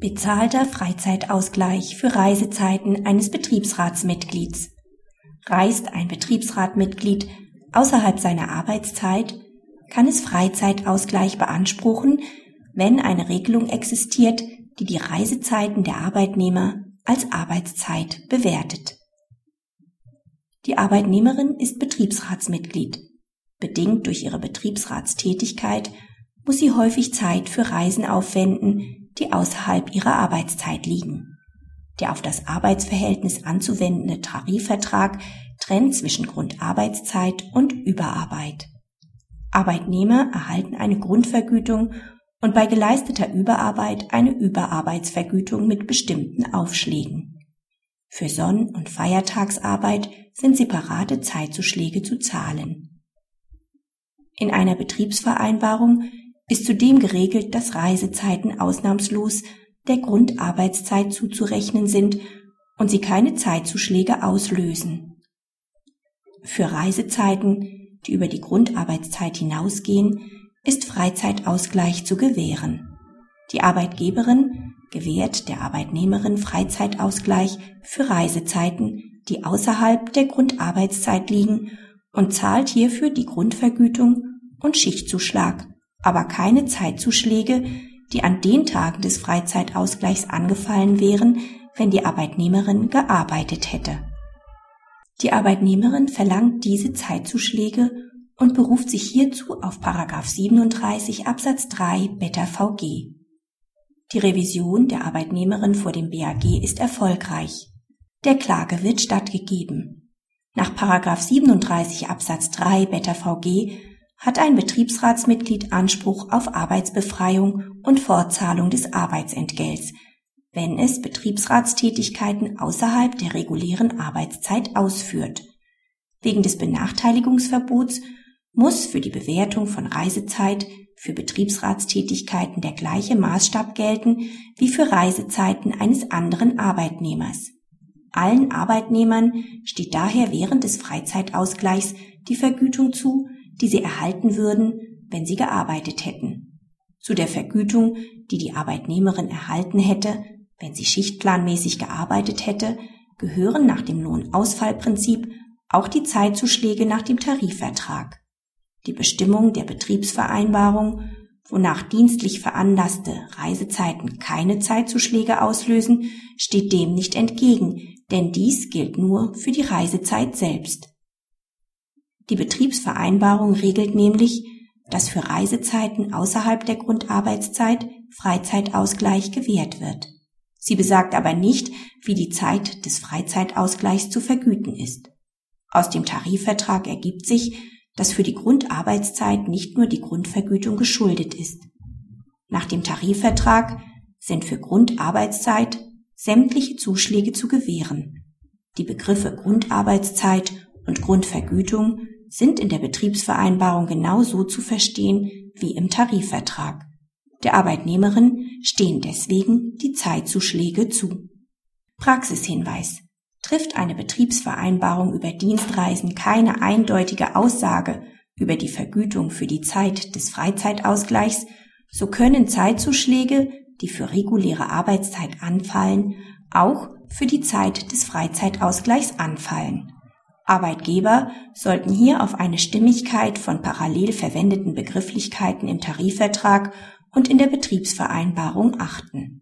Bezahlter Freizeitausgleich für Reisezeiten eines Betriebsratsmitglieds. Reist ein Betriebsratmitglied außerhalb seiner Arbeitszeit, kann es Freizeitausgleich beanspruchen, wenn eine Regelung existiert, die die Reisezeiten der Arbeitnehmer als Arbeitszeit bewertet. Die Arbeitnehmerin ist Betriebsratsmitglied. Bedingt durch ihre Betriebsratstätigkeit muss sie häufig Zeit für Reisen aufwenden, die außerhalb ihrer Arbeitszeit liegen. Der auf das Arbeitsverhältnis anzuwendende Tarifvertrag trennt zwischen Grundarbeitszeit und Überarbeit. Arbeitnehmer erhalten eine Grundvergütung und bei geleisteter Überarbeit eine Überarbeitsvergütung mit bestimmten Aufschlägen. Für Sonn- und Feiertagsarbeit sind separate Zeitzuschläge zu zahlen. In einer Betriebsvereinbarung ist zudem geregelt, dass Reisezeiten ausnahmslos der Grundarbeitszeit zuzurechnen sind und sie keine Zeitzuschläge auslösen. Für Reisezeiten, die über die Grundarbeitszeit hinausgehen, ist Freizeitausgleich zu gewähren. Die Arbeitgeberin gewährt der Arbeitnehmerin Freizeitausgleich für Reisezeiten, die außerhalb der Grundarbeitszeit liegen und zahlt hierfür die Grundvergütung und Schichtzuschlag aber keine Zeitzuschläge, die an den Tagen des Freizeitausgleichs angefallen wären, wenn die Arbeitnehmerin gearbeitet hätte. Die Arbeitnehmerin verlangt diese Zeitzuschläge und beruft sich hierzu auf 37 Absatz 3 Beta VG. Die Revision der Arbeitnehmerin vor dem BAG ist erfolgreich. Der Klage wird stattgegeben. Nach 37 Absatz 3 Beta VG hat ein Betriebsratsmitglied Anspruch auf Arbeitsbefreiung und Fortzahlung des Arbeitsentgelts, wenn es Betriebsratstätigkeiten außerhalb der regulären Arbeitszeit ausführt. Wegen des Benachteiligungsverbots muss für die Bewertung von Reisezeit für Betriebsratstätigkeiten der gleiche Maßstab gelten wie für Reisezeiten eines anderen Arbeitnehmers. Allen Arbeitnehmern steht daher während des Freizeitausgleichs die Vergütung zu, die sie erhalten würden, wenn sie gearbeitet hätten. Zu der Vergütung, die die Arbeitnehmerin erhalten hätte, wenn sie schichtplanmäßig gearbeitet hätte, gehören nach dem Lohnausfallprinzip auch die Zeitzuschläge nach dem Tarifvertrag. Die Bestimmung der Betriebsvereinbarung, wonach dienstlich veranlasste Reisezeiten keine Zeitzuschläge auslösen, steht dem nicht entgegen, denn dies gilt nur für die Reisezeit selbst. Die Betriebsvereinbarung regelt nämlich, dass für Reisezeiten außerhalb der Grundarbeitszeit Freizeitausgleich gewährt wird. Sie besagt aber nicht, wie die Zeit des Freizeitausgleichs zu vergüten ist. Aus dem Tarifvertrag ergibt sich, dass für die Grundarbeitszeit nicht nur die Grundvergütung geschuldet ist. Nach dem Tarifvertrag sind für Grundarbeitszeit sämtliche Zuschläge zu gewähren. Die Begriffe Grundarbeitszeit und Grundvergütung sind in der Betriebsvereinbarung genauso zu verstehen wie im Tarifvertrag. Der Arbeitnehmerin stehen deswegen die Zeitzuschläge zu. Praxishinweis. Trifft eine Betriebsvereinbarung über Dienstreisen keine eindeutige Aussage über die Vergütung für die Zeit des Freizeitausgleichs, so können Zeitzuschläge, die für reguläre Arbeitszeit anfallen, auch für die Zeit des Freizeitausgleichs anfallen. Arbeitgeber sollten hier auf eine Stimmigkeit von parallel verwendeten Begrifflichkeiten im Tarifvertrag und in der Betriebsvereinbarung achten